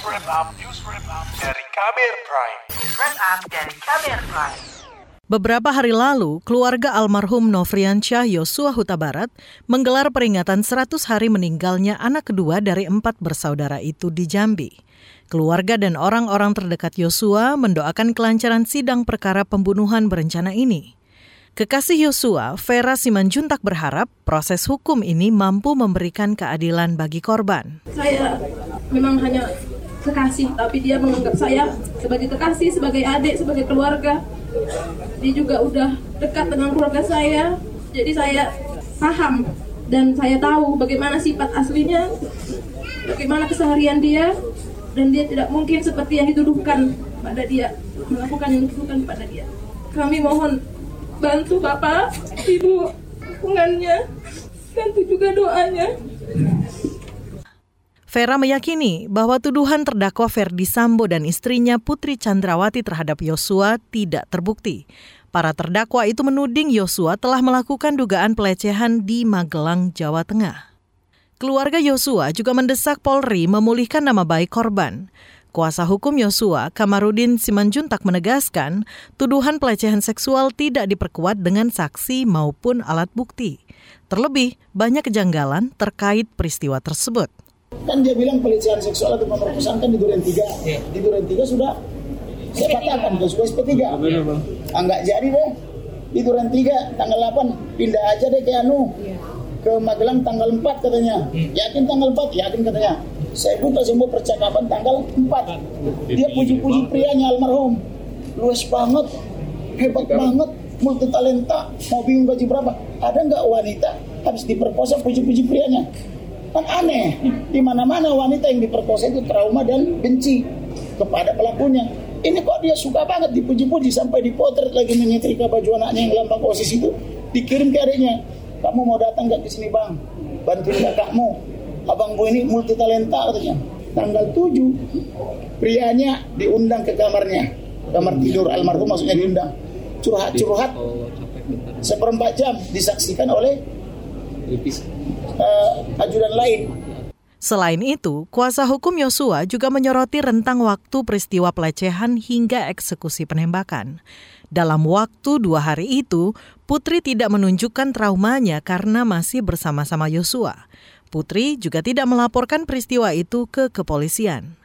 News Wrap Up, News Wrap Up dari Kamer Prime. News Wrap Up dari Kamer Prime. Beberapa hari lalu, keluarga almarhum Nofriansyah Yosua Huta Barat menggelar peringatan 100 hari meninggalnya anak kedua dari empat bersaudara itu di Jambi. Keluarga dan orang-orang terdekat Yosua mendoakan kelancaran sidang perkara pembunuhan berencana ini. Kekasih Yosua, Vera Simanjuntak berharap proses hukum ini mampu memberikan keadilan bagi korban. Saya memang hanya kekasih, tapi dia menganggap saya sebagai kekasih, sebagai adik, sebagai keluarga. Dia juga udah dekat dengan keluarga saya, jadi saya paham dan saya tahu bagaimana sifat aslinya, bagaimana keseharian dia, dan dia tidak mungkin seperti yang dituduhkan pada dia, melakukan yang dituduhkan pada dia. Kami mohon bantu Bapak, Ibu, dukungannya, bantu juga doanya. Vera meyakini bahwa tuduhan terdakwa Ferdi Sambo dan istrinya Putri Chandrawati terhadap Yosua tidak terbukti. Para terdakwa itu menuding Yosua telah melakukan dugaan pelecehan di Magelang, Jawa Tengah. Keluarga Yosua juga mendesak Polri memulihkan nama baik korban. Kuasa hukum Yosua, Kamarudin Simanjuntak menegaskan, tuduhan pelecehan seksual tidak diperkuat dengan saksi maupun alat bukti. Terlebih, banyak kejanggalan terkait peristiwa tersebut. Kan dia bilang pelecehan seksual atau pemerkosaan kan di Duren 3. Iya. Di Duren 3 sudah saya katakan ke sudah SP3. Ah, nggak jadi deh. Di Duren 3 tanggal 8 pindah aja deh ke Anu. Ke Magelang tanggal 4 katanya. Yakin tanggal 4? Yakin katanya. Saya buka semua percakapan tanggal 4. Dia puji-puji prianya almarhum. Luas banget. Hebat banget. Multi talenta. Mau bingung gaji berapa? Ada nggak wanita habis diperkosa puji-puji prianya? Kan aneh. Di mana-mana wanita yang diperkosa itu trauma dan benci kepada pelakunya. Ini kok dia suka banget dipuji-puji sampai dipotret lagi menyetrika baju anaknya yang lambang osis itu dikirim ke adiknya. Kamu mau datang nggak ke sini bang? Bantuin kakakmu. Abangku ini multi talenta katanya. Tanggal 7 prianya diundang ke kamarnya. Kamar tidur almarhum maksudnya diundang. Curhat-curhat seperempat jam disaksikan oleh uh, ajudan lain. Selain itu, kuasa hukum Yosua juga menyoroti rentang waktu peristiwa pelecehan hingga eksekusi penembakan. Dalam waktu dua hari itu, Putri tidak menunjukkan traumanya karena masih bersama-sama Yosua. Putri juga tidak melaporkan peristiwa itu ke kepolisian.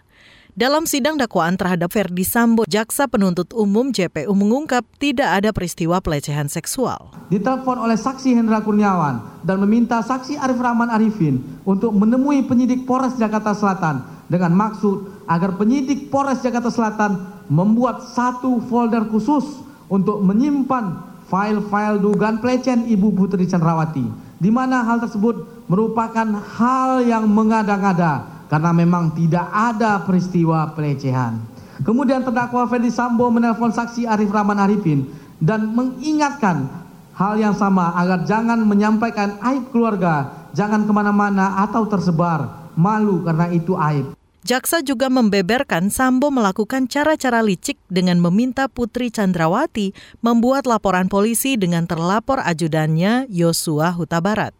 Dalam sidang dakwaan terhadap Ferdi Sambo, jaksa penuntut umum JPU mengungkap tidak ada peristiwa pelecehan seksual. Ditelepon oleh saksi Hendra Kurniawan dan meminta saksi Arif Rahman Arifin untuk menemui penyidik Polres Jakarta Selatan dengan maksud agar penyidik Polres Jakarta Selatan membuat satu folder khusus untuk menyimpan file-file dugaan pelecehan Ibu Putri Chandrawati, di mana hal tersebut merupakan hal yang mengada-ngada karena memang tidak ada peristiwa pelecehan. Kemudian terdakwa Ferdi Sambo menelpon saksi Arif Rahman Arifin dan mengingatkan hal yang sama agar jangan menyampaikan aib keluarga, jangan ke mana-mana atau tersebar, malu karena itu aib. Jaksa juga membeberkan Sambo melakukan cara-cara licik dengan meminta Putri Chandrawati membuat laporan polisi dengan terlapor ajudannya Yosua Huta Barat.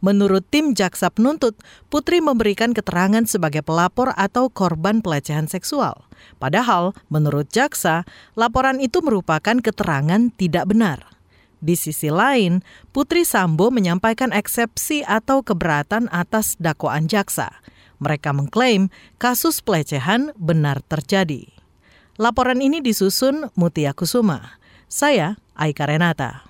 Menurut tim jaksa penuntut, Putri memberikan keterangan sebagai pelapor atau korban pelecehan seksual. Padahal, menurut jaksa, laporan itu merupakan keterangan tidak benar. Di sisi lain, Putri Sambo menyampaikan eksepsi atau keberatan atas dakwaan jaksa. Mereka mengklaim kasus pelecehan benar terjadi. Laporan ini disusun Mutia Kusuma. Saya Aika Renata.